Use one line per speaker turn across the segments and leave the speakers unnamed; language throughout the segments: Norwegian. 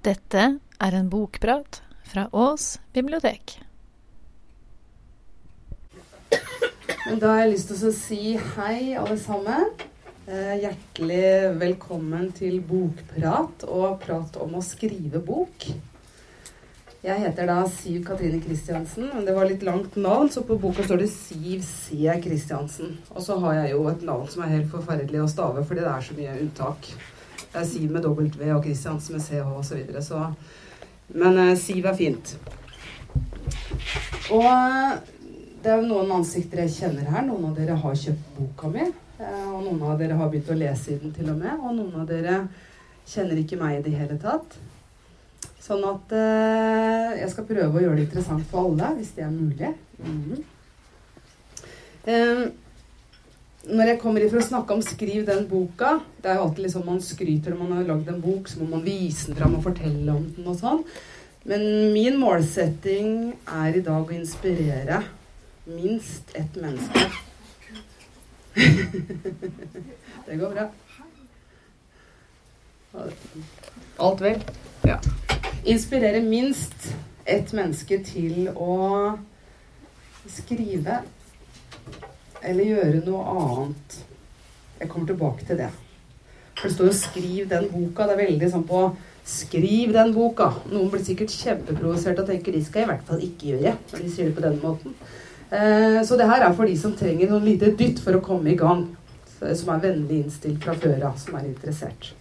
Dette er en bokprat fra Ås bibliotek.
Da har jeg lyst til å si hei, alle sammen. Eh, hjertelig velkommen til bokprat og prat om å skrive bok. Jeg heter da Siv Katrine Kristiansen, men det var litt langt navn, så på boka står det Siv C. Kristiansen. Og så har jeg jo et navn som er helt forferdelig å stave, fordi det er så mye unntak. Det er Siv med W og Kristiansen med CH osv. Så videre, så Men eh, Siv er fint. Og det er jo noen ansikter jeg kjenner her. Noen av dere har kjøpt boka mi. eh, Og noen av dere har begynt å lese i den til og med. Og noen av dere kjenner ikke meg i det hele tatt. Sånn at eh, jeg skal prøve å gjøre det interessant for alle, hvis det er mulig. Mhm. Eh, når jeg kommer ifra å snakke om 'skriv den boka' Det er jo alltid liksom man skryter når man har lagd en bok, så må man vise den fram og fortelle om den og sånn. Men min målsetting er i dag å inspirere minst ett menneske. det går bra. Alt vel? Ja. Inspirere minst ett menneske til å skrive eller gjøre noe annet. Jeg kommer tilbake til det. For det står jo 'skriv den boka'. Det er veldig sånn på 'skriv den boka'. Noen blir sikkert kjempeprovosert og tenker de skal jeg i hvert fall ikke gjøre når de sier det på den måten. Eh, så det her er for de som trenger noen lite dytt for å komme i gang. Som er vennlig innstilt fra før av, som er interessert.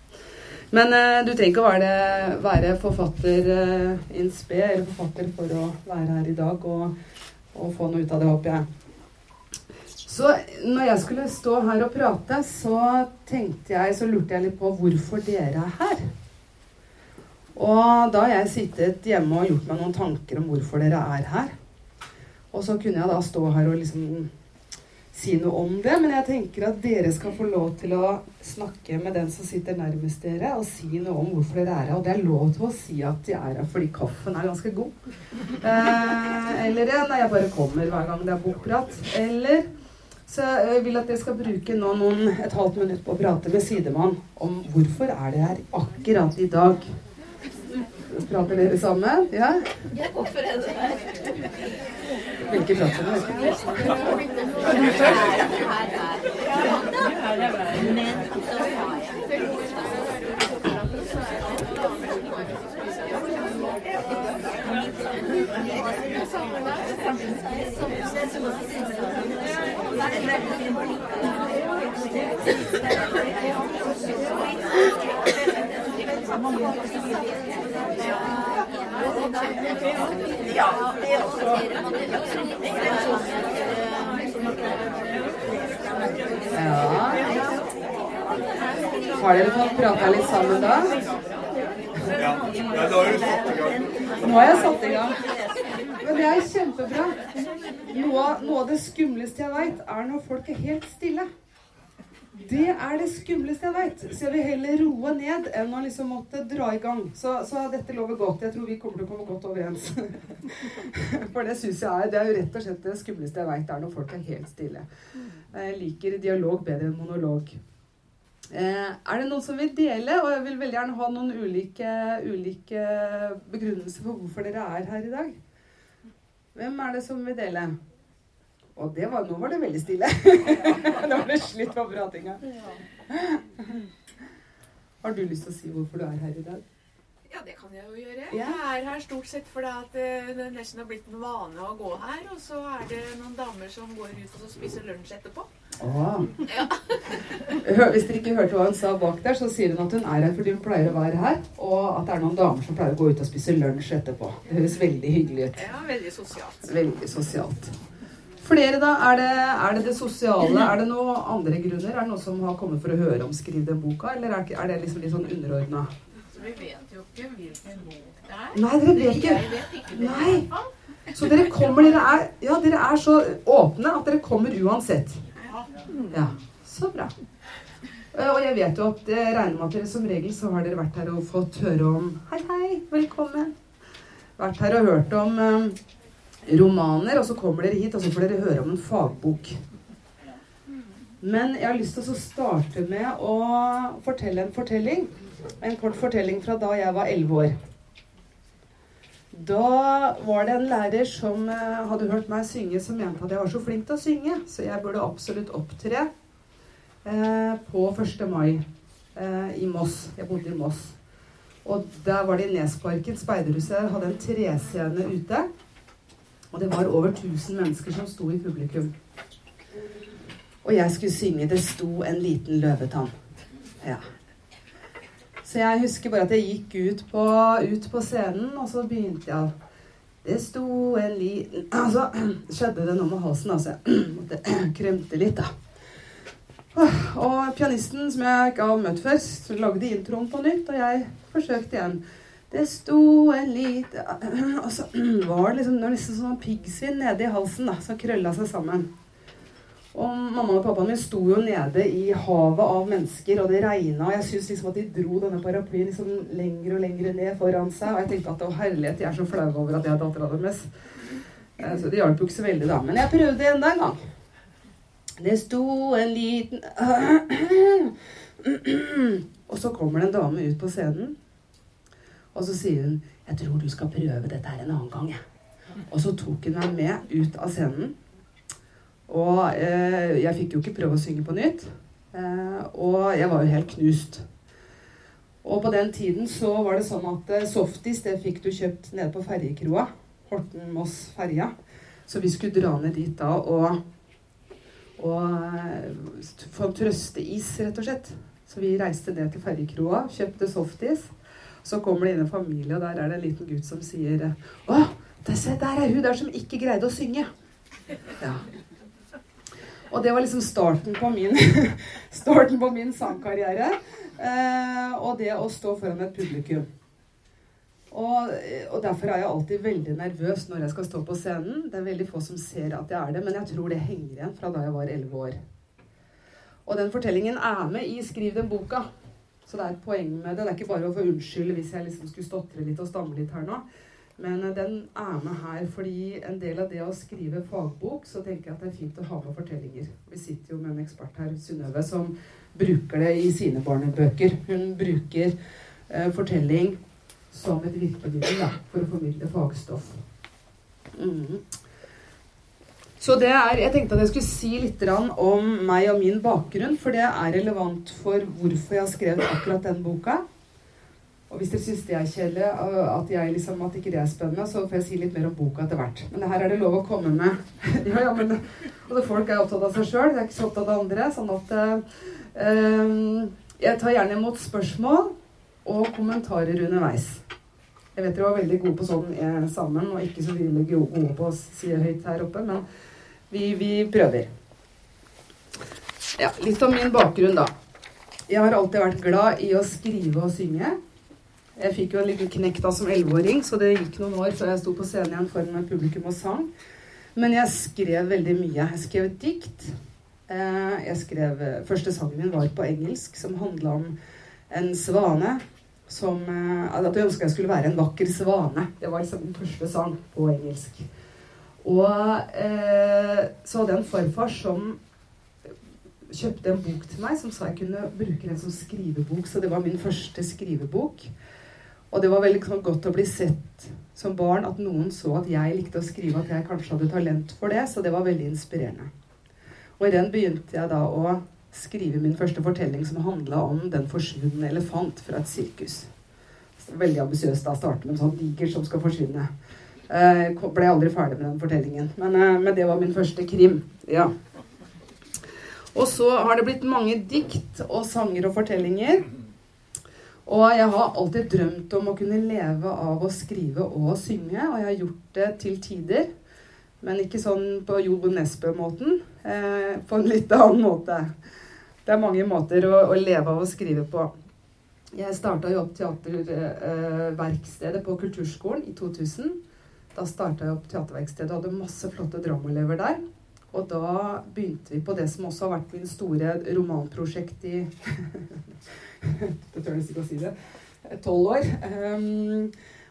Men eh, du trenger ikke å være, være forfatter eh, in spe eller forfatter for å være her i dag og, og få noe ut av det, håper jeg. Så når jeg skulle stå her og prate, så tenkte jeg, så lurte jeg litt på hvorfor dere er her. Og da har jeg sittet hjemme og gjort meg noen tanker om hvorfor dere er her. Og så kunne jeg da stå her og liksom si noe om det, men jeg tenker at dere skal få lov til å snakke med den som sitter nærmest dere, og si noe om hvorfor dere er her. Og det er lov til å si at de er her fordi kaffen er ganske god. Eh, eller ja, når jeg bare kommer hver gang det er bokprat. Eller så jeg vil at dere skal bruke nå noen, et halvt minutt på å prate med sidemann om hvorfor er det her akkurat i dag. Prater dere sammen? Ja?
Hvorfor er det her?
Hvilke prater dere? Ja. Har dere fått prata litt sammen da?
Ja, da har du satt i gang.
Nå har jeg satt i gang. Men det er kjempebra. Noe, noe av det skumleste jeg veit, er når folk er helt stille. Det er det skumleste jeg veit. Så jeg vil heller roe ned enn å liksom måtte dra i gang. Så, så dette lover godt. Jeg tror vi kommer til å komme godt overens. For det syns jeg er Det er jo rett og slett det skumleste jeg veit, er når folk er helt stille. Jeg liker dialog bedre enn monolog. Eh, er det noen som vil dele? Og jeg vil veldig gjerne ha noen ulike, ulike begrunnelser for hvorfor dere er her i dag. Hvem er det som vil dele? Og det var, nå var det veldig stille. nå var det slutt på pratinga. Har du lyst til å si hvorfor du er her i dag?
Ja, det kan jeg jo gjøre. Jeg er her stort sett fordi at eh, det nesten har blitt en vane å gå her. Og så er det noen damer som går ut og spiser lunsj etterpå.
Hør, Hvis dere ikke hørte hva hun sa bak der, så sier hun at hun er her fordi hun pleier å være her, og at det er noen damer som pleier å gå ut og spise lunsj etterpå. Det høres veldig hyggelig ut.
Ja, veldig sosialt.
Veldig sosialt. Flere, da? Er det, er det det sosiale? Er det noen andre grunner? Er det noen som har kommet for å høre om Skriv den boka, eller er, det liksom litt sånn underordna?
Vi vet jo ikke hvilken bok det er.
Nei, dere vet ikke.
Jeg vet ikke det.
Nei. Så dere kommer, dere er, ja, dere er så åpne at dere kommer uansett. Ja, så bra. Eh, Og jeg vet jo at jeg regner med at dere som regel så har dere vært her og fått høre om Hei, hei, velkommen. Vært her og hørt om eh, romaner, og så kommer dere hit, og så får dere høre om en fagbok. Men jeg har lyst til å starte med å fortelle en fortelling. En kort fortelling fra da jeg var elleve år. Da var det en lærer som eh, hadde hørt meg synge, som mente at jeg var så flink til å synge, så jeg burde absolutt opptre eh, på 1. mai eh, i Moss. Jeg bodde i Moss. Og der var det i Nesparken. Speiderhuset hadde en trescene ute. Og det var over 1000 mennesker som sto i publikum. Og jeg skulle synge 'Det sto en liten løvetann'. Ja. Så jeg husker bare at jeg gikk ut på, ut på scenen, og så begynte jeg Det sto en liten Altså skjedde det noe med halsen, altså. Jeg måtte kremte litt, da. Og pianisten, som jeg ikke har møtt før, lagde introen på nytt, og jeg forsøkte igjen. Det sto en lite Og så var det liksom, det var liksom sånn piggsvinn nede i halsen da, som krølla seg sammen. Og mamma og pappaen min sto jo nede i havet av mennesker, og det regna. Og jeg syns liksom at de dro denne paraplyen liksom lenger og lenger ned foran seg. Og jeg tenkte at å herlighet, jeg er så flau over at jeg er dattera deres. Eh, så det hjalp jo ikke så veldig, da. Men jeg prøvde enda en gang. Det sto en liten Og så kommer det en dame ut på scenen, og så sier hun 'Jeg tror du skal prøve dette her en annen gang', jeg. Og så tok hun meg med ut av scenen. Og eh, jeg fikk jo ikke prøve å synge på nytt. Eh, og jeg var jo helt knust. Og på den tiden så var det sånn at eh, softis det fikk du kjøpt nede på ferjekroa. Horten-Moss ferja. Så vi skulle dra ned dit da og, og eh, få trøsteis, rett og slett. Så vi reiste ned til ferjekroa, kjøpte softis. Så kommer det inn en familie, og der er det en liten gutt som sier Å, se, der er hun der som ikke greide å synge. Ja. Og det var liksom starten på min, starten på min sangkarriere. Eh, og det å stå foran et publikum. Og, og, derfor er jeg alltid veldig nervøs når jeg skal stå på scenen. Det er veldig få som ser at jeg er det, men jeg tror det henger igjen fra da jeg var elleve år. Og den fortellingen er med i 'Skriv den boka'. Så det er et poeng med det. Det er ikke bare å få unnskylde hvis jeg liksom skulle stotre litt og stamme litt her nå. Men eh, den er med her fordi en del av det å skrive fagbok, så tenker jeg at det er fint å ha med fortellinger. Vi sitter jo med en ekspert her, Synnøve, som bruker det i sine barnebøker. Hun bruker eh, fortelling som et virkemiddel da, for å formidle fagstoff. Mm. Så det er, Jeg tenkte at jeg skulle si litt om meg og min bakgrunn, for det er relevant for hvorfor jeg har skrevet akkurat den boka. Og hvis dere syns det er kjedelig, at, jeg liksom, at ikke det er spennende, så får jeg si litt mer om boka etter hvert. Men her er det lov å komme med. ja, ja, men, det folk er opptatt av seg sjøl, de er ikke så opptatt av andre. Sånn at eh, jeg tar gjerne imot spørsmål og kommentarer underveis. Jeg vet dere var veldig gode på sånn eh, sammen, og ikke så veldig gode på å si det høyt her oppe, men vi, vi prøver. Ja, litt om min bakgrunn, da. Jeg har alltid vært glad i å skrive og synge. Jeg fikk jo en liten knekk da som elleveåring, så det gikk noen år før jeg sto på scenen igjen foran publikum og sang. Men jeg skrev veldig mye. Jeg skrev et dikt. Eh, jeg skrev, Første sangen min var på engelsk, som handla om en svane som eh, At jeg ønska jeg skulle være en vakker svane. Det var liksom min første sang på engelsk. Og eh, så hadde jeg en farfar som kjøpte en bok til meg som sa jeg kunne bruke den som skrivebok. Så det var min første skrivebok. Og det var veldig sånn, godt å bli sett som barn at noen så at jeg likte å skrive, at jeg kanskje hadde talent for det. Så det var veldig inspirerende. Og i den begynte jeg da å skrive min første fortelling som handla om den forsvunne elefant fra et sirkus. Veldig ambisiøst å starte med en sånn diger som skal forsvinne. Eh, ble aldri ferdig med den fortellingen. Men, eh, men, det var min første krim. Ja. Og så har det blitt mange dikt og sanger og fortellinger. Og jeg har alltid drømt om å kunne leve av å skrive og synge. Og jeg har gjort det til tider. Men ikke sånn på Jo Nesbø-måten. Eh, på en litt annen måte. Det er mange måter å, å leve av å skrive på. Jeg starta jo opp teaterverkstedet eh, på Kulturskolen i 2000. Da starta jeg opp Teaterverkstedet og hadde masse flotte dramaelever der. Og da begynte vi på det som også har vært min store romanprosjekt i Det tør ikke å si det. Tolv år. Um,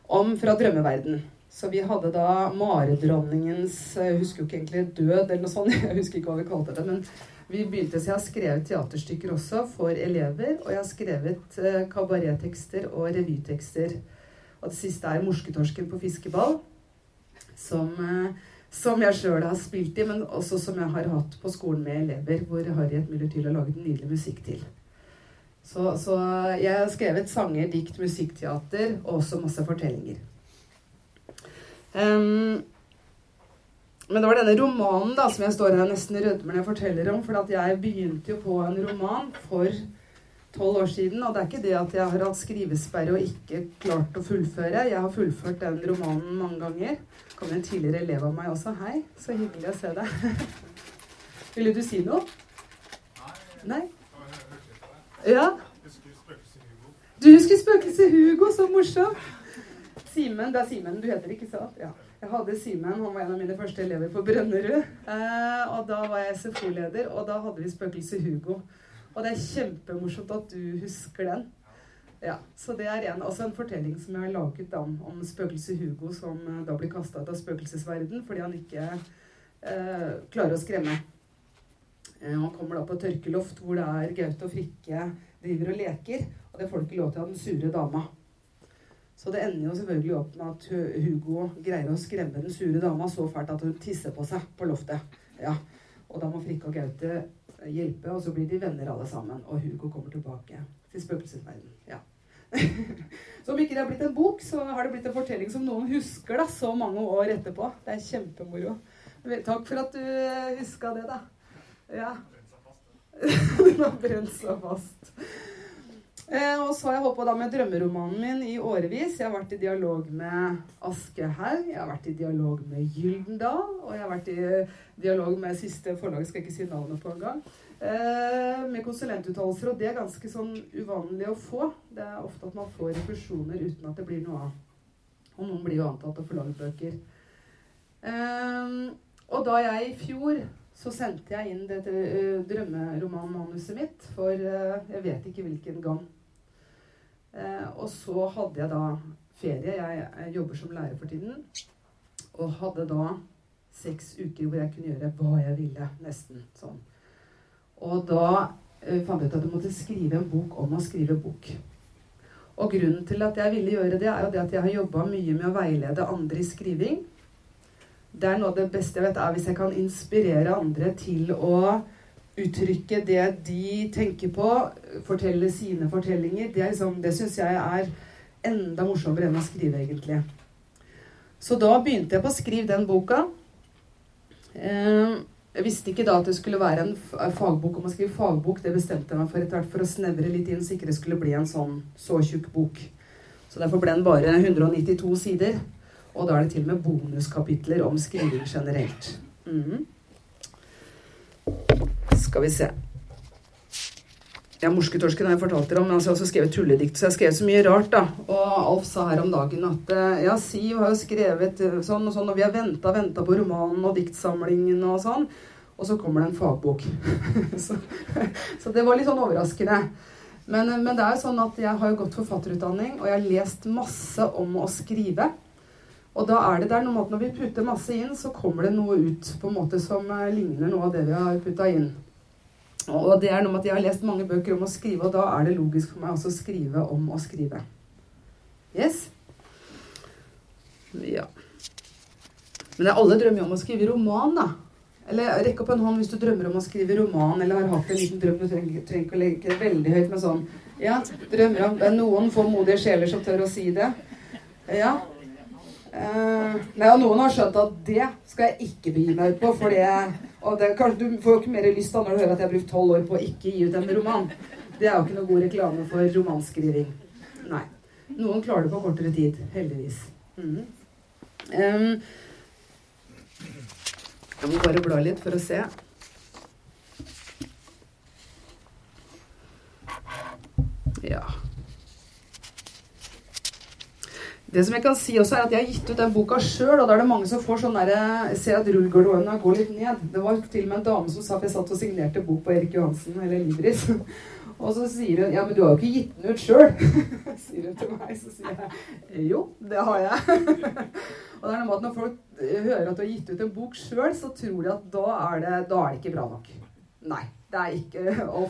om Fra drømmeverden. Så vi hadde da maredronningens Jeg husker jo ikke egentlig død eller noe sånt. Jeg husker ikke hva vi kalte det. Men vi begynte, så jeg har skrevet teaterstykker også for elever. Og jeg har skrevet uh, kabarettekster og revytekster Og det siste er 'Morsketorsken på fiskeball', som, eh, som jeg sjøl har spilt i, men også som jeg har hatt på skolen med elever, hvor Harriet Müller-Tyll har laget nydelig musikk til. Så, så, jeg har skrevet sanger, dikt, musikkteater og også masse fortellinger. Um, men det var denne romanen da, som jeg står her nesten rødmer når jeg forteller om. For at jeg begynte jo på en roman for tolv år siden. Og det er ikke det at jeg har hatt skrivesperre og ikke klart å fullføre. Jeg har fullført den romanen mange ganger. kom en tidligere elev av meg også. Hei, så hyggelig å se deg. Ville du si noe? Nei? Ja? Du husker spøkelset Hugo, så morsomt. Simen, det er Simen du heter, ikke sant? Ja. Jeg hadde Simen, han var en av mine første elever på Brønnerud. Eh, og da var jeg SFO-leder, og da hadde vi spøkelset Hugo. Og det er kjempemorsomt at du husker den. Ja, Så det er en, også en fortelling som jeg har laget om, om spøkelset Hugo, som eh, da blir kasta ut av spøkelsesverden fordi han ikke eh, klarer å skremme. Eh, han kommer da på tørkeloft hvor det er Gaute og Frikke driver og leker, og det får ikke lov til av den sure dama. Så det ender jo selvfølgelig opp med at Hugo greier å skremme den sure dama så fælt at hun tisser på seg på loftet. Ja, Og da må Frikke og Gaute hjelpe, og så blir de venner alle sammen. Og Hugo kommer tilbake til spøkelsesverdenen. Ja. så om ikke det har blitt en bok, så har det blitt en fortelling som noen husker da, så mange år etterpå. Det er kjempemoro. Takk for at du huska det, da. Ja. Den har brent seg fast. Eh, og så har jeg holdt på da med drømmeromanen min i årevis. Jeg har vært i dialog med Aschehoug, jeg har vært i dialog med Gyldendal, og jeg har vært i dialog med siste forlag, skal ikke si navnet på engang, eh, med konsulentuttalelser. Og det er ganske sånn uvanlig å få. Det er ofte at man får refusjoner uten at det blir noe av. Og noen blir jo antatt å forlage bøker. Eh, og da jeg i fjor så sendte jeg inn dette uh, drømmeromanmanuset mitt for uh, jeg vet ikke hvilken gang. Eh, og så hadde jeg da ferie. Jeg, jobber som lærer for tiden. Og hadde da seks uker hvor jeg kunne gjøre hva jeg ville. Nesten sånn. Og da eh, fant jeg ut at jeg måtte skrive en bok om å skrive bok. Og grunnen til at jeg ville gjøre det, er jo det at jeg har jobba mye med å veilede andre i skriving. Det er noe av det beste jeg vet, er hvis jeg kan inspirere andre til å uttrykke det de tenker på, fortelle sine fortellinger, det, liksom, det syns jeg er enda morsommere enn å skrive, egentlig. Så da begynte jeg på å skrive den boka. Eh, jeg visste ikke da at det skulle være en fagbok om å skrive fagbok. Det bestemte jeg meg for etter hvert for å snevre litt inn, så ikke det skulle bli en sånn så tjukk bok. Så derfor ble den bare 192 sider. Og da er det til og med bonuskapitler om skriving generelt. Mm. Skal vi se. Ja, Morsketorsken har jeg fortalt dere om, men altså, jeg har også skrevet tulledikt. Så jeg har skrevet så mye rart, da. Og Alf sa her om dagen at eh, ja, Siv har jo skrevet eh, sånn og sånn, og vi har venta venta på romanen og diktsamlingen og sånn. Og så kommer det en fagbok. så, så, det var litt sånn overraskende. Men, men, det er jo sånn at jeg har jo gått forfatterutdanning, og jeg har lest masse om å skrive. Og da er det der noe måte, når vi putter masse inn, så kommer det noe ut på en måte som eh, ligner noe av det vi har putta inn. Og det er noe med at jeg har lest mange bøker om å skrive, og da er det logisk for meg også å skrive om å skrive. Yes? Ja. Men alle drømmer jo om å skrive roman, da. Eller rekk opp en hånd hvis du drømmer om å skrive roman, eller har hatt en liten drøm. Du trenger, trenger ikke å legge det veldig høyt med sånn Ja, drømmer om noen få modige sjeler som tør å si det. Ja. Nei, og noen har skjønt at det skal jeg ikke begi meg ut på. For det, kanskje Du får jo ikke mer lyst da når du hører at jeg har brukt tolv år på å ikke gi ut en roman. Det er jo ikke noe god reklame for romanskriving. Nei. Noen klarer det på kortere tid. Heldigvis. Mm. Um, jeg må bare bla litt for å se. Ja. Det som jeg kan si også er at jeg har gitt ut den boka sjøl, og da er det mange som får sånn der, Ser at rullegardinene går litt ned. Det var til og med en dame som sa at jeg satt og signerte bok på Erik Johansen, eller Libris. Og så sier hun 'Ja, men du har jo ikke gitt den ut sjøl', sier hun til meg. Så sier jeg 'Jo, det har jeg'. og det er noe med at Når folk hører at du har gitt ut en bok sjøl, så tror de at da er, det, da er det ikke bra nok. Nei. Det er ikke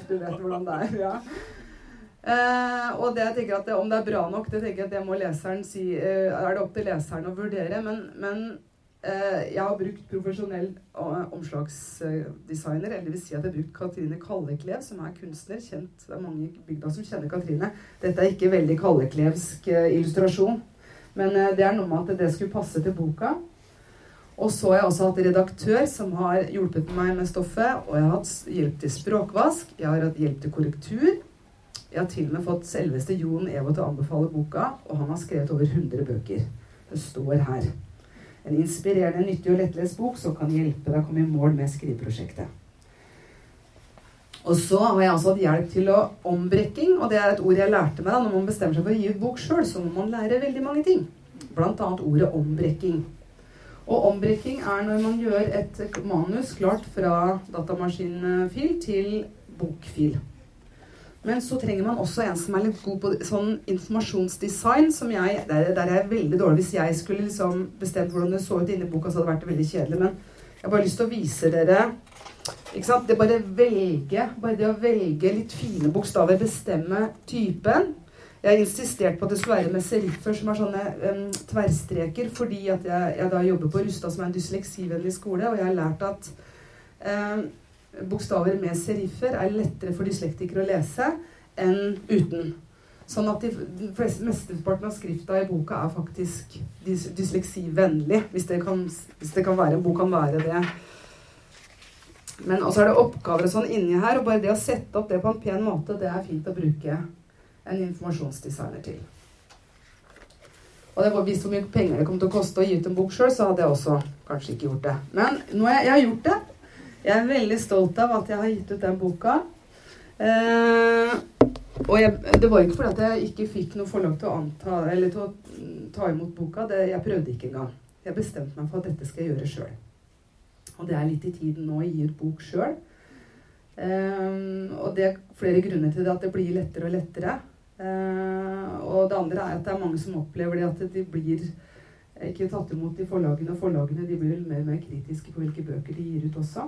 du vet hvordan det er. ja. Eh, og det jeg tenker at det, om det er bra nok, det tenker jeg at det må leseren si, eh, er det opp til leseren å vurdere. Men, men eh, jeg har brukt profesjonell omslagsdesigner. Eller vil si at jeg har brukt Katrine Kalleklev, som er kunstner. kjent, Det er mange i bygda som kjenner Katrine. Dette er ikke veldig kalleklevsk illustrasjon. Men det er noe med at det skulle passe til boka. Og så har jeg også hatt redaktør som har hjulpet meg med stoffet. Og jeg har hatt hjelp til språkvask, jeg har hatt hjelp til korrektur. Jeg har til og med fått selveste Jon Evo til å anbefale boka, og han har skrevet over 100 bøker. Det står her. En inspirerende, nyttig og lettlest bok som kan hjelpe deg å komme i mål med skriveprosjektet. Og så har jeg altså hatt hjelp til å ombrekking, og det er et ord jeg lærte meg da når man bestemmer seg for å gi ut bok sjøl, så må man lære veldig mange ting. Blant annet ordet ombrekking. Og ombrekking er når man gjør et manus klart fra datamaskinfil til bokfil. Men så trenger man også en som er litt god på sånn informasjonsdesign. som jeg, Der, der er jeg veldig dårlig. Hvis jeg skulle liksom bestemt hvordan det så ut inni boka, så hadde det vært veldig kjedelig. Men jeg har bare lyst til å vise dere ikke sant? Det bare velge, bare det å velge litt fine bokstaver, bestemme typen. Jeg har insistert på at det skulle være med seriffer som er sånne um, tverrstreker, fordi at jeg, jeg, da jobber på Rustad, som er en dysleksivennlig skole, og jeg har lært at um, bokstaver med seriffer er lettere for dyslektikere å lese enn uten. Sånn at de fleste, Mesteparten av skrifta i boka er faktisk dys dysleksivennlig, hvis det, kan, hvis det kan være en bok kan være det. Men også er det oppgaver og sånn inni her, og bare det å sette opp det på en pen måte, det er fint å bruke en informasjonsdesigner til. Og det var visst hvor mye penger det kom til å koste å gi ut en bok sjøl, så hadde jeg også kanskje ikke gjort det. Men nå har jeg, jeg har gjort det. Jeg er veldig stolt av at jeg har gitt ut den boka. Eh, og jeg, det var ikke fordi jeg ikke fikk noe forlag til å, anta, eller til å ta imot boka. Det, jeg prøvde ikke engang. Jeg bestemte meg for at dette skal jeg gjøre sjøl. Og det er litt i tiden nå å gi ut bok sjøl. Um, og det er flere grunner til det, at det blir lettere og lettere. Uh, og det andre er at det er mange som opplever det at de blir ikke tatt imot i forlagene. Og forlagene de blir mer og mer kritiske på hvilke bøker de gir ut også.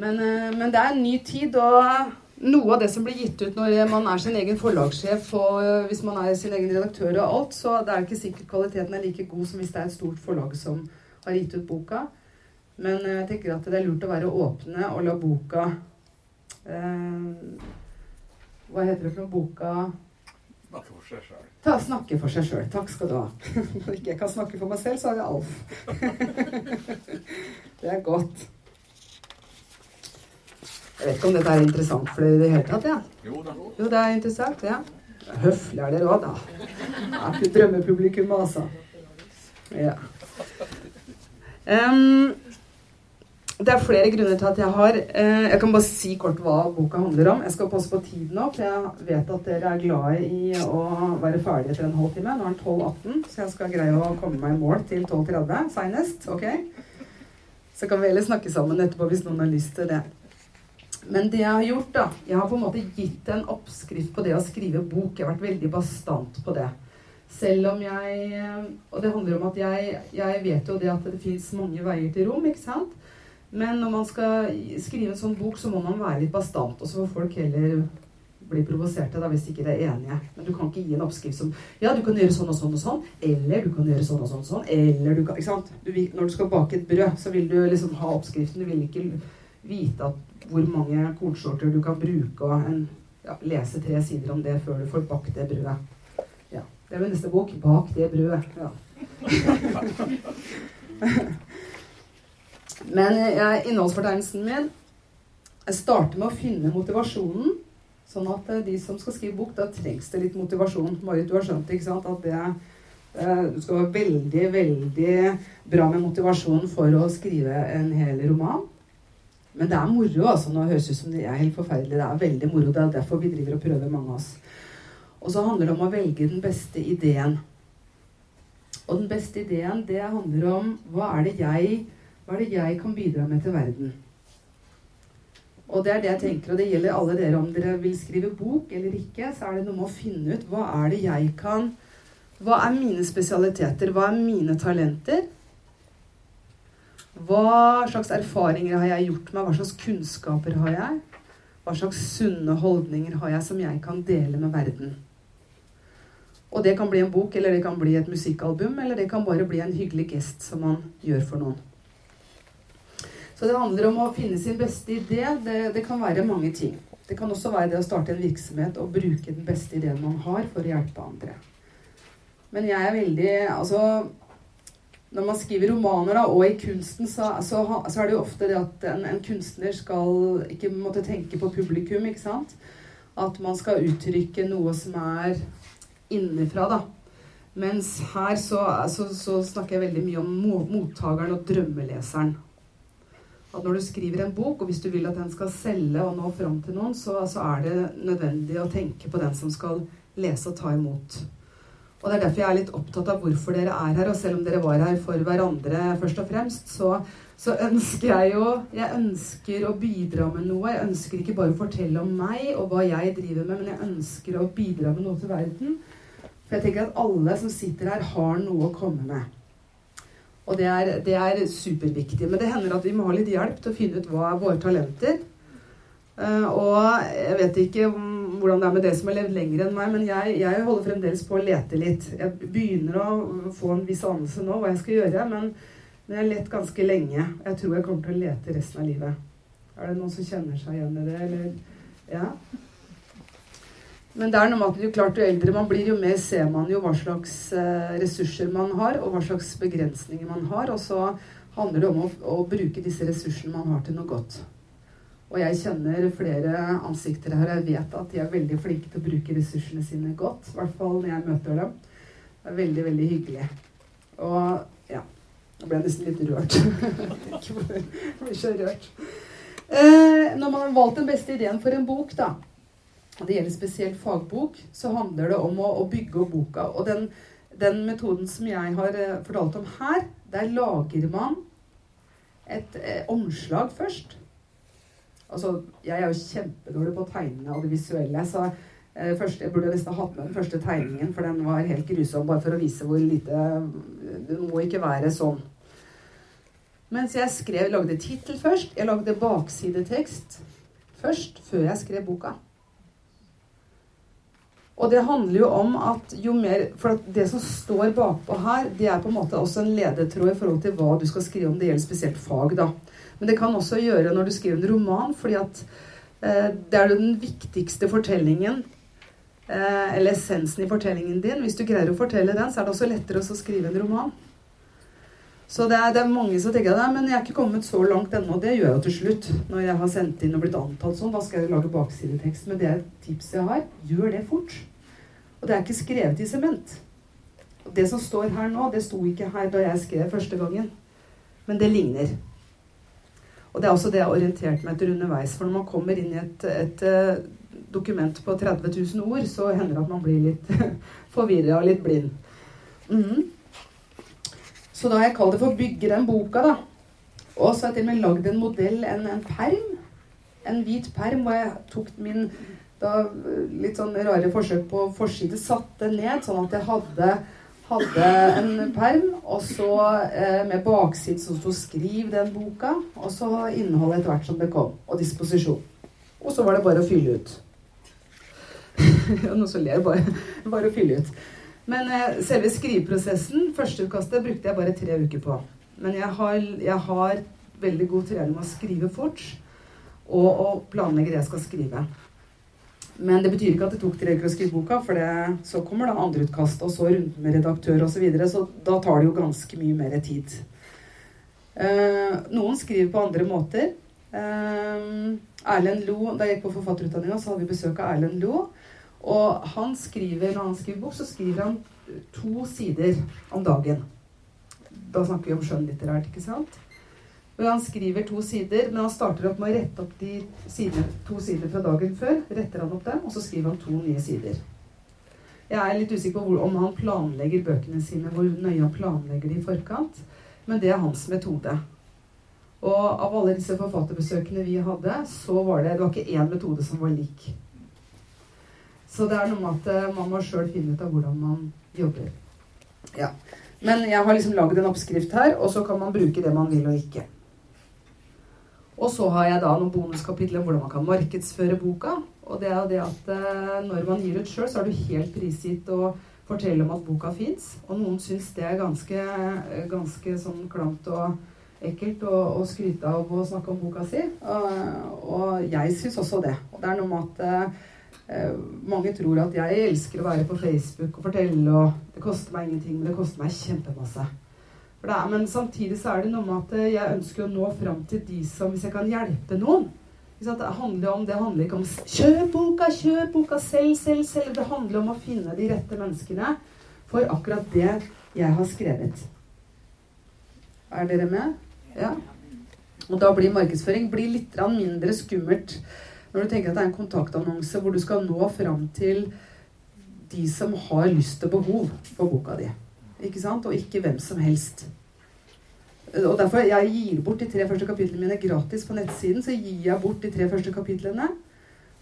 Men, eh, men, det er en ny tid, og noe av det som blir gitt ut når man er sin egen forlagssjef, og eh, hvis man er sin egen redaktør og alt, så det er ikke sikkert kvaliteten er like god som hvis det er et stort forlag som har gitt ut boka. Men eh, jeg tenker at det er lurt å være åpne og la boka eh, Hva heter det for noe? Boka
Snakke for seg sjøl.
Ta, snakke for seg sjøl. Takk skal du ha. Når ikke jeg kan snakke for meg selv, så har jeg Alf. det er godt. Jeg vet ikke om dette er interessant for dere i det hele tatt? Ja.
Jo.
Jo, det er interessant. ja. Høflige er dere òg, da. Er ikke drømmepublikum, altså. Ja. Um, det er flere grunner til at jeg har eh, Jeg kan bare si kort hva boka handler om. Jeg skal passe på tiden nå, for jeg vet at dere er glade i å være ferdige etter en halvtime. Nå er den 12.18, så jeg skal greie å komme meg i mål til 12.30 seinest. Ok? Så kan vi heller snakke sammen etterpå hvis noen har lyst til det. Men det jeg har gjort, da Jeg har på en måte gitt en oppskrift på det å skrive bok. Jeg har vært veldig bastant på det. Selv om jeg Og det handler om at jeg, jeg vet jo det at det fins mange veier til rom, ikke sant? Men når man skal skrive en sånn bok, så må man være litt bastant. Og så får folk heller bli provoserte da, hvis ikke de er enige. Men du kan ikke gi en oppskrift som Ja, du kan gjøre sånn og sånn og sånn. Eller du kan gjøre sånn og sånn og sånn. Eller du kan Ikke sant? Du, når du skal bake et brød, så vil du liksom ha oppskriften. Du vil ikke vite at hvor mange kornsorter du kan bruke, og en, ja, lese tre sider om det før du får bakt det brødet. Ja, Det er min neste bok. 'Bak det brødet'. Ja. Men jeg, innholdsfortegnelsen min jeg starter med å finne motivasjonen. Sånn at eh, de som skal skrive bok, da trengs det litt motivasjon. Marit, du har skjønt ikke sant? at det eh, du skal være veldig, veldig bra med motivasjon for å skrive en hel roman. Men det er moro. altså, Nå høres det ut som det er helt forferdelig. Det er veldig moro. Det er derfor vi driver og prøver, mange av oss. Og så handler det om å velge den beste ideen. Og den beste ideen, det handler om hva er det jeg, hva er det jeg kan bidra med til verden? Og det er det jeg tenker, og det gjelder alle dere om dere vil skrive bok eller ikke. Så er det noe med å finne ut hva er det jeg kan Hva er mine spesialiteter? Hva er mine talenter? Hva slags erfaringer har jeg gjort meg? Hva slags kunnskaper har jeg? Hva slags sunne holdninger har jeg som jeg kan dele med verden? Og det kan bli en bok, eller det kan bli et musikkalbum, eller det kan bare bli en hyggelig gest som man gjør for noen. Så det handler om å finne sin beste idé. Det, det kan være mange ting. Det kan også være det å starte en virksomhet og bruke den beste ideen man har, for å hjelpe andre. Men jeg er veldig Altså når man skriver romaner da, og i kunsten, så, så, så er det jo ofte det at en, en, kunstner skal ikke måtte tenke på publikum. ikke sant? At man skal uttrykke noe som er innenfra, da. Mens her så, så, snakker jeg veldig mye om mottakeren og drømmeleseren. At når du skriver en bok, og hvis du vil at den skal selge og nå fram til noen, så er det nødvendig å tenke på den som skal lese og ta imot. Og det er derfor jeg er litt opptatt av hvorfor dere er her. Og selv om dere var her for hverandre først og fremst, så, så, ønsker jeg jo Jeg ønsker å bidra med noe. Jeg ønsker ikke bare å fortelle om meg og hva jeg driver med, men jeg ønsker å bidra med noe til verden. For jeg tenker at alle som sitter her, har noe å komme med. Og det er, det er superviktig. Men det hender at vi må ha litt hjelp til å finne ut hva er våre talenter. Uh, og jeg vet ikke om hvordan det er med dere som har levd lenger enn meg, men jeg, jeg, holder fremdeles på å lete litt. Jeg begynner å få en viss anelse nå hva jeg skal gjøre, men, men jeg har lett ganske lenge. Jeg tror jeg kommer til å lete resten av livet. Er det noen som kjenner seg igjen i det, eller Ja? Men det er noe med at jo klart jo eldre man blir, jo mer ser man jo hva slags eh, ressurser man har, og hva slags begrensninger man har. Og så handler det om å, å bruke disse ressursene man har, til noe godt. Og jeg kjenner flere ansikter her. og Jeg vet at de er veldig flinke til å bruke ressursene sine godt. I hvert fall når jeg møter dem. Det er veldig, veldig hyggelig. Og ja Nå ble jeg nesten litt rørt. jeg blir så rørt. Eh, når man har valgt den beste ideen for en bok, da, og det gjelder spesielt fagbok, så handler det om å, å bygge opp boka. Og den, den, metoden som jeg har eh, fortalt om her, der lager man et eh, omslag først. Altså, jeg er jo kjempedårlig på å og det visuelle. Så eh, først, jeg burde nesten hatt med den første tegningen, for den var helt grusom. Bare for å vise hvor lite Det må ikke være sånn. Mens jeg skrev, lagde tittel først. Jeg lagde baksidetekst først, før jeg skrev boka. Og det handler jo om at jo mer For det som står bakpå her, det er på en måte også en ledetråd i forhold til hva du skal skrive om. Det gjelder spesielt fag, da. Men det kan også gjøre når du skriver en roman, fordi at eh, det er den viktigste fortellingen eh, eller essensen i fortellingen din. Hvis du greier å fortelle den, så er det også lettere å skrive en roman. Så det er, det er mange som tenker at men jeg er ikke kommet så langt ennå. Det gjør jeg til slutt. Når jeg har sendt inn og blitt antatt sånn, da skal jeg lage baksidetekst. Men det er et tips jeg har. Gjør det fort. Og det er ikke skrevet i sement. Det som står her nå, det sto ikke her da jeg skrev første gangen. Men det ligner. Og det er også det jeg har orientert meg etter underveis. For når man kommer inn i et, et, et dokument på 30 000 ord, så hender det at man blir litt forvirra og litt blind. Mm. Så da har jeg kalt det for 'Bygge den boka', da. Og så har jeg til og med lagd en modell, en, en perm. En hvit perm hvor jeg tok min da, litt sånn rare forsøk på forside, satte ned, sånn at jeg hadde hadde en perm, og så eh, med bakside som sto 'Skriv den boka', og så innholdet etter hvert som det kom, og disposisjon. Og så var det bare å fylle ut. Noen som ler. Bare, bare å fylle ut. Men eh, selve skriveprosessen, førsteutkastet, brukte jeg bare tre uker på. Men jeg har, jeg har veldig god trening med å skrive fort og å planlegge det jeg skal skrive. Men det betyr ikke at det tok tre uker å skrive boka, for det, så kommer da andreutkast, og så runden med redaktør osv. Så, videre, så da tar det jo ganske mye mer tid. Uh, noen skriver på andre måter. Uh, Erlend Lo, Da jeg gikk på forfatterutdanninga, så hadde vi besøk av Erlend Lo. Og han skriver, når han skriver bok, så skriver han to sider om dagen. Da snakker vi om skjønnlitterært, ikke sant? Hvor han skriver to sider, men han starter opp med å rette opp de sider, to sider fra dagen før. Retter han opp dem, og så skriver han to nye sider. Jeg er litt usikker på hvor, om han planlegger bøkene sine, hvor nøye han planlegger de i forkant, men det er hans metode. Og av alle disse forfatterbesøkene vi hadde, så var det, det var ikke én metode som var lik. Så det er noe med at eh, man må sjøl finne ut av hvordan man jobber. Ja. Men jeg har liksom lagd en oppskrift her, og så kan man bruke det man vil og ikke. Og så har jeg da noen bonuskapitler om hvordan man kan markedsføre boka. Og det er det at eh, når man gir ut sjøl, så er du helt prisgitt å fortelle om at boka fins. Og noen syns det er ganske, ganske sånn klamt og ekkelt å, å skryte av å snakke om boka si. Og, og jeg syns også det. Og det er noe med at eh, mange tror at jeg elsker å være på Facebook og fortelle, og det koster meg ingenting, men det koster meg kjempemasse. Er, men samtidig så er det noe med at eh, jeg ønsker å nå fram til de som Hvis jeg kan hjelpe noen. Det handler, om, det handler ikke om kjøp boka, kjøp boka, selv, selv, selv. Det handler om å finne de rette menneskene for akkurat det jeg har skrevet. Er dere med? Ja. Og da blir markedsføring blir litt mindre skummelt når du tenker at det er en kontaktannonse hvor du skal nå fram til de som har lyst og behov for boka di. Ikke sant? Og ikke hvem som helst. Og derfor jeg gir bort de tre første kapitlene mine gratis på nettsiden. Så gir jeg bort de tre første kapitlene.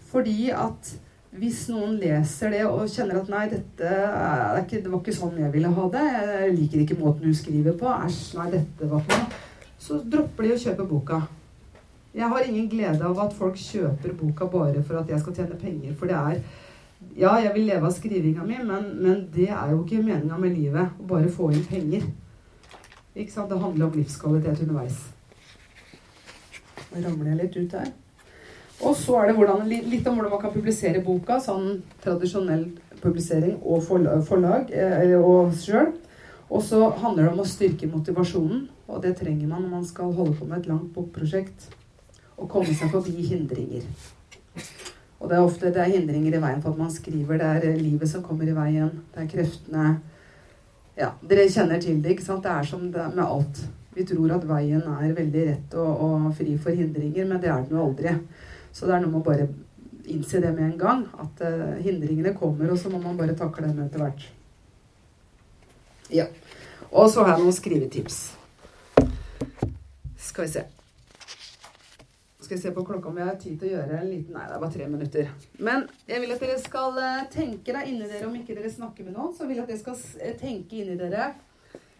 Fordi at hvis noen leser det og kjenner at nei, dette ikke, det var ikke sånn jeg ville ha det, jeg liker ikke måten du skriver på, æsj, nei, dette var for noe, så dropper de å kjøpe boka. Jeg har ingen glede av at folk kjøper boka bare for at jeg skal tjene penger. For det er ja, jeg vil leve av skrivinga mi, men, men det er jo ikke meninga med livet. Å bare få inn penger. Ikke sant? Det handler om livskvalitet underveis. Nå ramler jeg litt ut her. Og så er det hvordan, litt om hvordan man kan publisere boka. Sånn tradisjonell publisering og forlag eh, og sjøl. Og så handler det om å styrke motivasjonen. Og det trenger man når man skal holde på med et langt bokprosjekt. Og komme seg forbi hindringer. Og det er ofte det er hindringer i veien for at man skriver. Det er eh, livet som kommer i veien. Det er kreftene Ja, dere kjenner til det, ikke sant? Det er som det med alt. Vi tror at veien er veldig rett og, og fri for hindringer, men det er den jo aldri. Så det er noe med å bare innse det med en gang. At uh, hindringene kommer, og så må man bare takle dem etter hvert. Ja. Og så har jeg noen skrivetips. Skal vi se skal vi se på klokka om vi har tid til å gjøre en liten Nei, det er bare tre minutter. Men jeg vil at dere skal eh, tenke deg inni dere, om ikke dere snakker med noen, så vil jeg at dere skal eh, tenke inni dere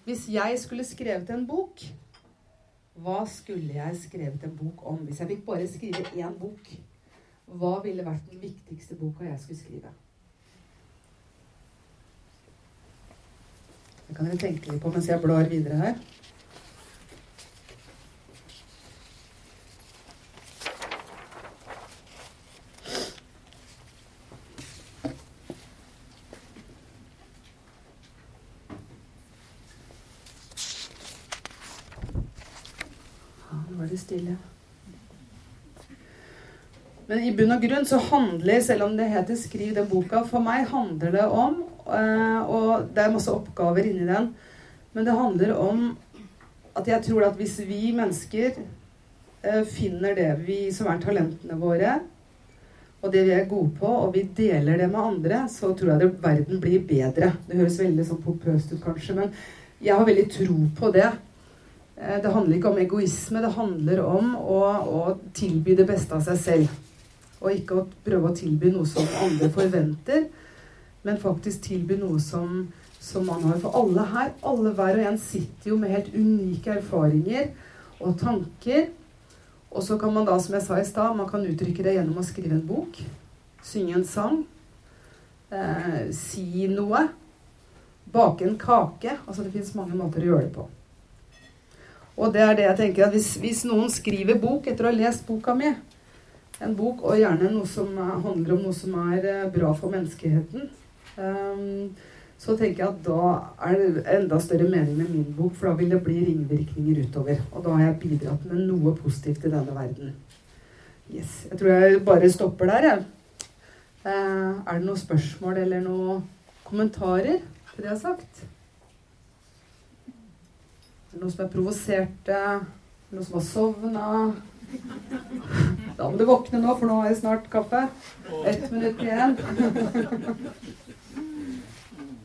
Hvis jeg skulle skrevet en bok, hva skulle jeg skrevet en bok om? Hvis jeg fikk bare skrive én bok, hva ville vært den viktigste boka jeg skulle skrive? Det kan dere tenke litt på mens jeg blar videre her. Stille. Men i bunn og grunn så handler, selv om det heter 'Skriv den boka', for meg handler det om eh, Og det er masse oppgaver inni den, men det handler om at jeg tror at hvis vi mennesker eh, finner det vi som er talentene våre, og det vi er gode på, og vi deler det med andre, så tror jeg det, verden blir bedre. Det høres veldig sånn pompøst ut, kanskje, men jeg har veldig tro på det. Eh, det handler ikke om egoisme, det handler om å, å, tilby det beste av seg selv. Og ikke å prøve å tilby noe som andre forventer, men faktisk tilby noe som, som man har. For alle her, alle hver og en, sitter jo med helt unike erfaringer og tanker. Og så kan man da, som jeg sa i stad, man kan uttrykke det gjennom å skrive en bok, synge en sang, eh, si noe, bake en kake. Altså det fins mange måter å gjøre det på. Og det er det jeg tenker at hvis, hvis, noen skriver bok etter å ha lest boka mi, en bok, og gjerne noe som handler om noe som er eh, bra for menneskeheten, um, så tenker jeg at da er det enda større mening med min bok, for da vil det bli ringvirkninger utover. Og da har jeg bidratt med noe positivt i denne verden. Yes. Jeg tror jeg bare stopper der, jeg. Uh, er det noen spørsmål eller noen kommentarer til det jeg har sagt? Noen som er provoserte? Noen som har sovna? Da må du våkne nå, for nå er det snart kaffe. Ett minutt igjen.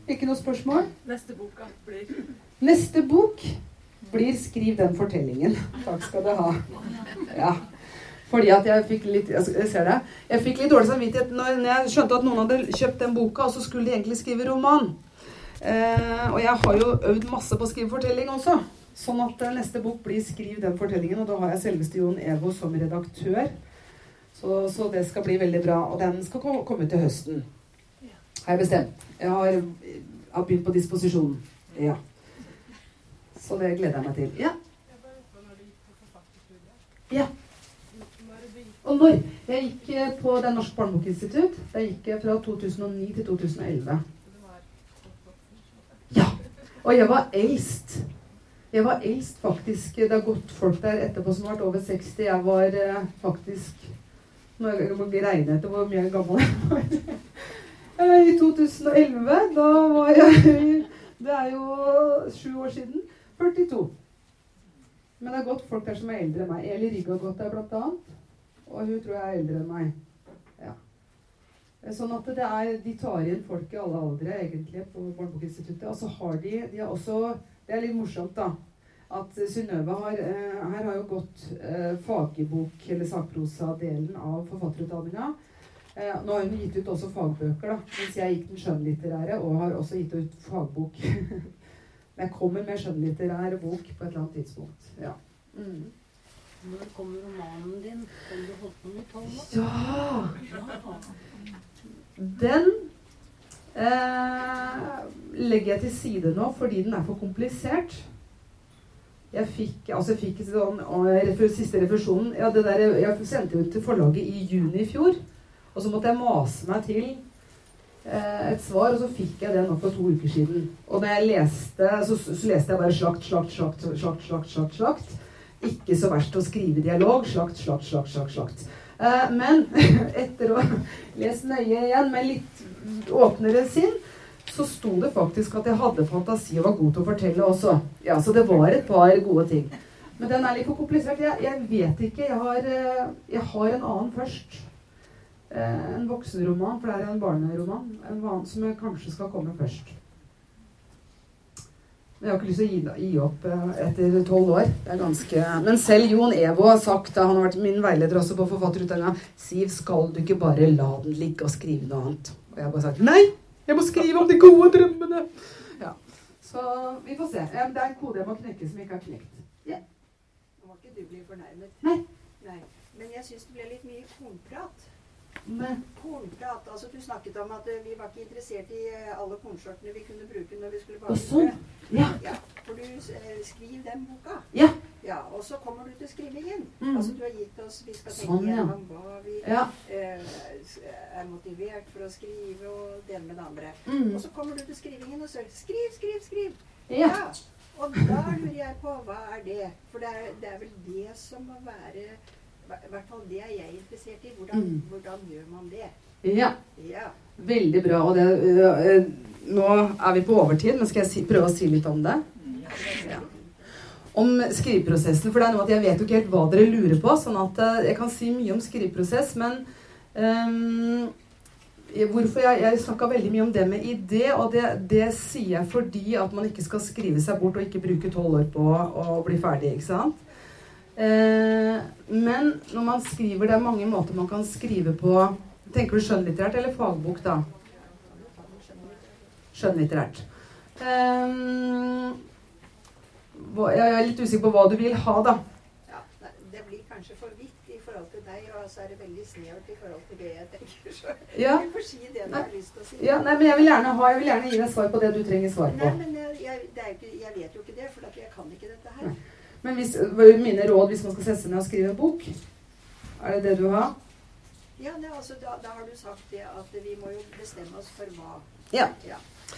Ikke noe spørsmål?
Neste boka blir
Neste bok blir 'Skriv den fortellingen'. Takk skal du ha. Ja. Fordi at jeg fikk litt jeg ser det, jeg fikk litt dårlig samvittighet når jeg skjønte at noen hadde kjøpt den boka, og så skulle de egentlig skrive roman. Eh, og jeg har jo øvd masse på å skrive fortelling også. Sånn at eh, neste bok blir 'Skriv den fortellingen', og da har jeg selveste Jon Evo som redaktør. Så, så det skal bli veldig bra. Og den skal ko- komme til høsten. Har jeg bestemt. Jeg har, jeg har begynt på disposisjonen. Ja. Så det gleder jeg meg til. Ja. Ja. Og når? Jeg gikk eh, på Det Norske barnebokinstitutt. Det gikk fra 2009 til 2011. Og jeg var eldst. Jeg var eldst faktisk. Det har gått folk der etterpå som har vært over 60. Jeg var eh, faktisk Nå må jeg regne etter hvor mye gammel jeg var. Eh, I 2011, da var jeg Det er jo sju år siden. 42. Men det har gått folk der som er eldre enn meg. Eli Rygg har gått der, blant annet. Og hun tror jeg er eldre enn meg. Ja. Sånn at det er, De tar igjen folk i alle aldre egentlig på Barnebokinstituttet. Og så har de, de har også Det er litt morsomt, da. At Synnøve har eh, Her har jo gått eh, fagbok- eller sakprosadelen av forfatterutdanninga. Eh, nå har hun gitt ut også fagbøker, da. Mens jeg gikk den skjønnlitterære og har også gitt ut fagbok. Men jeg kommer med skjønnlitterær bok på et eller annet tidspunkt. Ja. Mm.
Når kommer romanen din? Den du holdt på med tolv år?
ja.
Ja.
Den eh, legger jeg til side nå fordi den er for komplisert. Jeg fikk, altså jeg fikk sånn, siste refusjonen ja, det der, Jeg sendte ut til forlaget i juni i fjor. Og så måtte jeg mase meg til eh, et svar, og så fikk jeg det nå for to uker siden. Og da jeg leste, så, så leste jeg bare slakt, slakt, slakt, slakt, slakt, slakt, slakt. Ikke så verst å skrive dialog. Slakt, slakt, slakt, slakt, slakt. Eh, men etter å ha lest nøye igjen med litt åpnere sinn, så sto det faktisk at jeg hadde fantasi og var god til å fortelle også. Ja, Så det var et par gode ting. Men den er litt for komplisert. Jeg, jeg vet ikke. Jeg har, eh, jeg har en annen først. Eh, en voksenroman, for det er en barneroman. En van som jeg kanskje skal komme først. Jeg har ikke lyst til å gi, opp eh, etter tolv år. Det er ganske Men selv Jon Evo har sagt, da han har vært min veileder også på forfatterutdanninga, Siv, skal du ikke bare la den ligge og skrive noe annet? Og jeg har bare sagt nei! Jeg må skrive om de gode drømmene! Ja. Så vi får se. Det er en kode jeg må knekke som ikke er knekt.
Nå må ikke du bli fornærmet.
Nei.
Nei. Men jeg syns det ble litt mye kornprat.
Men
Kornprat, altså Du snakket om at eh, vi var ikke interessert i eh, alle kornsortene vi kunne bruke når vi skulle bake
sånn. Ja.
Ja, for du skriver den boka.
Ja.
Ja, Og så kommer du til skrivingen.
Mm.
Altså Du har gitt oss Vi skal tenke
Sånn, ja.
hva vi
Ja.
eh, er motivert for å skrive, og det ene med det andre.
Mm.
Og så kommer du til skrivingen og sier skriv, skriv, skriv.
Ja.
Og da lurer jeg på hva er det? For det er, det er vel det som må være I hvert fall det er jeg interessert i. Hvordan,
Mm.
hvordan gjør man det?
ja.
Ja.
Veldig bra. Og det, øh, øh, nå er vi på overtid, men skal jeg si, prøve å si litt om det? Ja. Om skriveprosessen. For det er noe at jeg vet jo ikke helt hva dere lurer på. sånn at øh, jeg kan si mye om skriveprosess, men øhm, Hvorfor jeg, jeg snakka veldig mye om det med idé, og det, det sier jeg fordi at man ikke skal skrive seg bort og ikke bruke tolv år på å bli ferdig. ikke sant? Eh, men når man skriver, det er mange måter man kan skrive på. Tenker du skjønnlitterært eller fagbok, da? Skjønnlitterært. Eh, jeg er litt usikker på hva du vil ha, da.
ja. Det blir kanskje for vidt i forhold til deg, og så er det veldig snevert i forhold til det jeg tenker. Så
Ja.
du får si det du har lyst til å si.
Ja, nei, men jeg vil ha, jeg vil gjerne gi deg svar på det du trenger svar på.
Nei, men jeg, jeg, det er ikke, jeg vet jo ikke det, for jeg kan ikke dette.
Men hvis, mine råd hvis man skal sette seg ned og skrive en bok, er det det du har?
Ja, det, altså, da, da har du sagt det at vi må jo bestemme oss for hva.
Ja.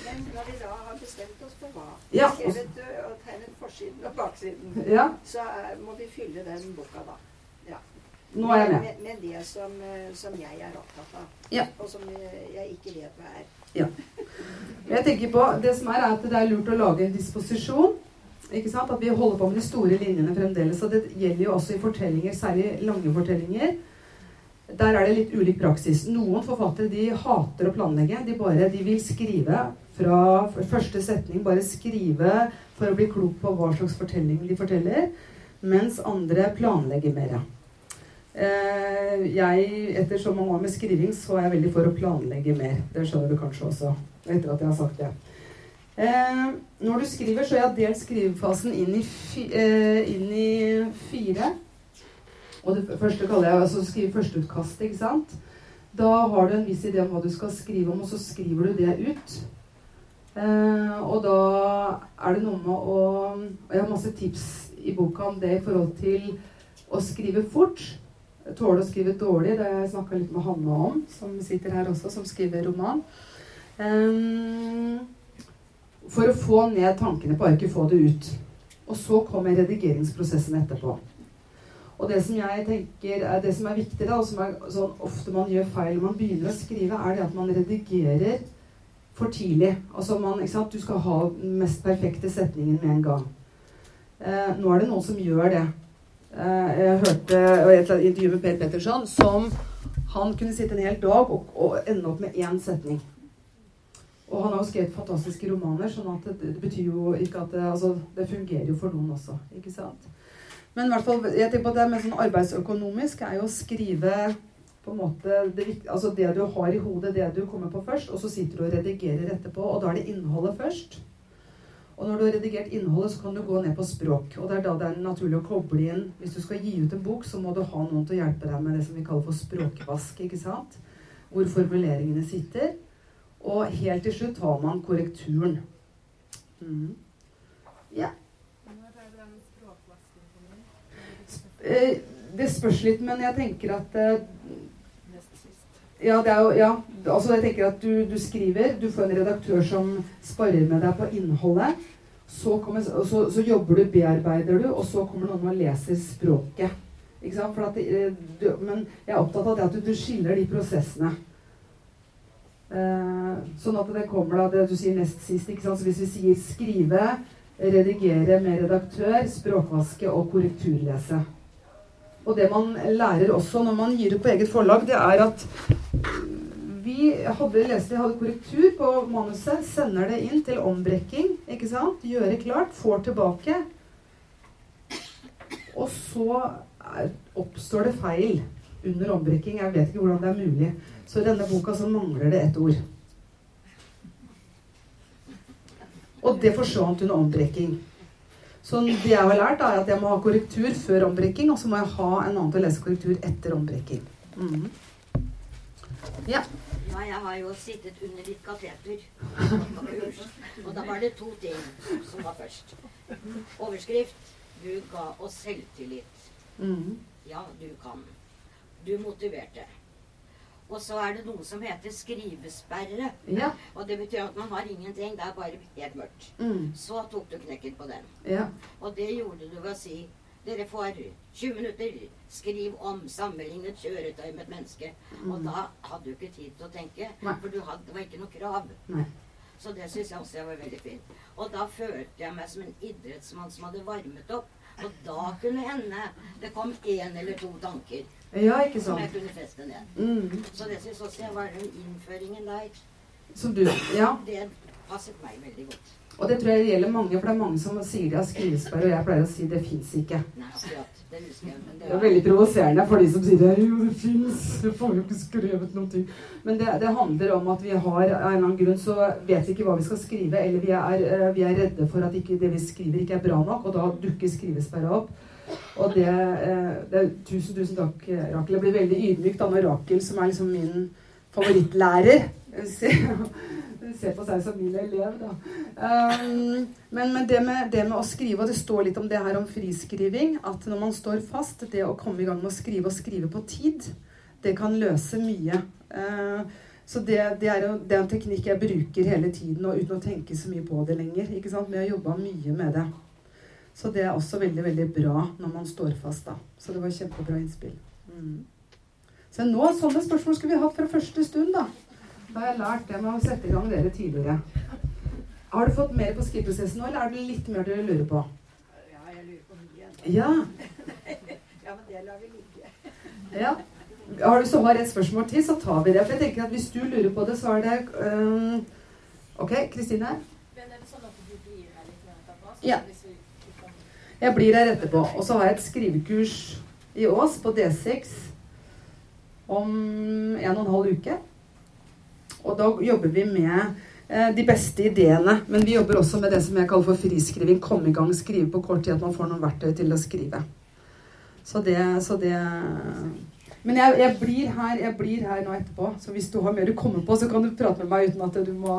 Men når vi da har bestemt oss for hva,
Ja.
skrevet og tegnet forsiden og baksiden,
Ja,
så er, må vi fylle den boka da.
nå er jeg med.
Med, med det som, som jeg er opptatt av,
Ja.
og som jeg ikke vet hva er.
Jeg tenker på, Det som er, er at det er lurt å lage en disposisjon. Ikke sant? At vi holder på med de store linjene fremdeles. Og det gjelder jo også i fortellinger, særlig lange fortellinger. Der er det litt ulik praksis. Noen forfattere de hater å planlegge. De bare, de vil skrive fra første setning. Bare skrive for å bli klok på hva slags fortelling de forteller. Mens andre planlegger mer. Eh, jeg, etter så mange år med skriving, så er jeg veldig for å planlegge mer. Det skjønner du kanskje også, etter at jeg har sagt det. Eh, når du skriver, så har jeg delt skrivefasen inn i, fi, eh, inn i fire. Og det første kaller jeg altså skrive førsteutkastet, ikke sant. Da har du en viss idé om hva du skal skrive om, og så skriver du det ut. Eh, og da er det noe med å Og jeg har masse tips i boka om det i forhold til å skrive fort. Tåle å skrive dårlig. Det har jeg snakka litt med Hanne om, som sitter her også, som skriver roman. Eh, for å få ned tankene på arket, få det ut. Og så kommer redigeringsprosessen etterpå. Og det som jeg tenker er det som er viktig, da, og som er sånn ofte man gjør feil når man begynner å skrive, er det at man redigerer for tidlig. Altså man, ikke sant? Du skal ha den mest perfekte setningen med en gang. Eh, nå er det noen som gjør det. Eh, jeg hørte et intervju med Per Petterson som han kunne sitte en hel dag og, og ende opp med én setning. Og han har jo skrevet fantastiske romaner, sånn at det, det betyr jo ikke at det, altså, det fungerer jo for noen også. ikke sant? Men i hvert fall, jeg tenker på det med sånn arbeidsøkonomisk er jo å skrive på en måte det, altså det du har i hodet, det du kommer på først, og så sitter du og redigerer etterpå. Og da er det innholdet først. Og når du har redigert innholdet, så kan du gå ned på språk. Og det er da det er naturlig å koble inn Hvis du skal gi ut en bok, så må du ha noen til å hjelpe deg med det som vi kaller for språkvask. ikke sant? Hvor formuleringene sitter. Og helt til slutt har man korrekturen. Mm. Ja. Eh, det spørs litt, men jeg tenker at eh, ja, det er jo, ja, altså jeg tenker at du, du, skriver, du får en redaktør som sparer med deg på innholdet. Så, kommer, så, så jobber du, bearbeider du, og så kommer noen og leser språket. Ikke sant? At, eh, du, men jeg er opptatt av det at du, du skiller de prosessene. Eh, sånn at det kommer da det du sier nest sist. ikke sant? Så hvis vi sier skrive, redigere med redaktør, språkvaske og korrekturlese. Og det man lærer også når man gir ut på eget forlag, det er at vi hadde lesere hadde korrektur på manuset, sender det inn til ombrekking, ikke sant? Gjøre klart, får tilbake. Og så oppstår det feil under ombrekking. Jeg vet ikke hvordan det er mulig. Så i denne boka så mangler det ett ord. Og det forsvant under ombrekking. Så det jeg har lært, er at jeg må ha korrektur før ombrekking, og så må jeg ha en annen til å lese korrektur etter ombrekking. Mm.
Ja. ja. Jeg har jo sittet under ditt kateter Og da var det to ting som var først. Overskrift. Du ga oss selvtillit. Mm. Ja, du kan. Du motiverte. Og så er det noe som heter skrivesperre.
Ja.
Og det betyr at man har ingenting. Det er bare helt mørkt.
Mm.
Så tok du knekken på den.
Ja.
Og det gjorde du ved å si dere får 20 minutter. Skriv om sammenlignet kjøretøy med et menneske. Mm. Og da hadde du ikke tid til å tenke,
Nei.
for hadde, det var ikke noe krav.
Nei.
Så det syns jeg også var veldig fint. Og da følte jeg meg som en idrettsmann som hadde varmet opp. Og da kunne hende det kom én eller to tanker.
Ja, ikke sant.
Som jeg kunne feste ned.
Mm.
Så det syns også jeg var den innføringen der.
Som du Ja.
Det passet meg veldig godt.
Og det tror jeg gjelder mange, for det er mange som sier de har skrivesperre, og jeg pleier å si det fins ikke.
Nei, akkurat. Det husker jeg. Men det,
det er veldig provoserende for de som sier det. Jo, det fins. Du får jo ikke skrevet noen ting. Men det, det, handler om at vi har av en eller annen grunn så vet vi ikke hva vi skal skrive, eller vi er, eh, vi er redde for at ikke, det vi skriver, ikke er bra nok, og da dukker skrivesperra opp. Og det, eh, det, Tusen, tusen takk, Rakel. Jeg blir veldig ydmyk da når Rakel, som er liksom min favorittlærer Se på seg som min elev, da. Um, men, men det, med, det, med, å skrive, og det står litt om det her om friskriving, at når man står fast, det å komme i gang med å skrive og skrive på tid, det kan løse mye. Uh, så det, det, er, det, er, en teknikk jeg bruker hele tiden, og uten å tenke så mye på det lenger. ikke sant? Men jeg har jobba mye med det. Så det er også veldig veldig bra når man står fast. da. Så det var kjempebra innspill. Mm. Så nå, Sånne spørsmål skulle vi hatt fra første stund. Da Da har jeg lært det med å sette i gang dere tidligere. Har du fått mer på skriveprosessen nå, eller er det litt mer dere lurer på?
Ja, jeg lurer på mye.
Ja.
ja, men det lar vi ligge.
Ja. Har du så har et spørsmål til, så tar vi det. For jeg tenker at Hvis du lurer på det, så er det um, Ok, Kristine? Ja. Jeg blir her etterpå. Og så har jeg et skrivekurs i Ås på D6 om en og en halv uke. Og da jobber vi med eh, de beste ideene. Men vi jobber også med det som jeg kaller for friskriving. Komme i gang, skrive på kort tid. At man får noen verktøy til å skrive. Så det, så det Men jeg, jeg, blir her, jeg blir her nå etterpå. Så hvis du har mer du kommer på, så kan du prate med meg uten at du må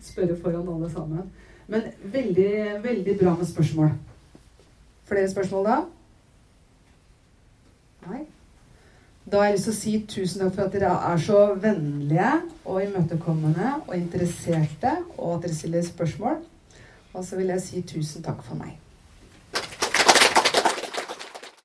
spørre foran alle sammen. Men veldig, veldig bra med spørsmål. Flere spørsmål da? Nei? Da har jeg lyst til å si tusen takk for at dere er så vennlige og imøtekommende og interesserte, og at dere stiller spørsmål. Og så vil jeg si tusen takk for meg.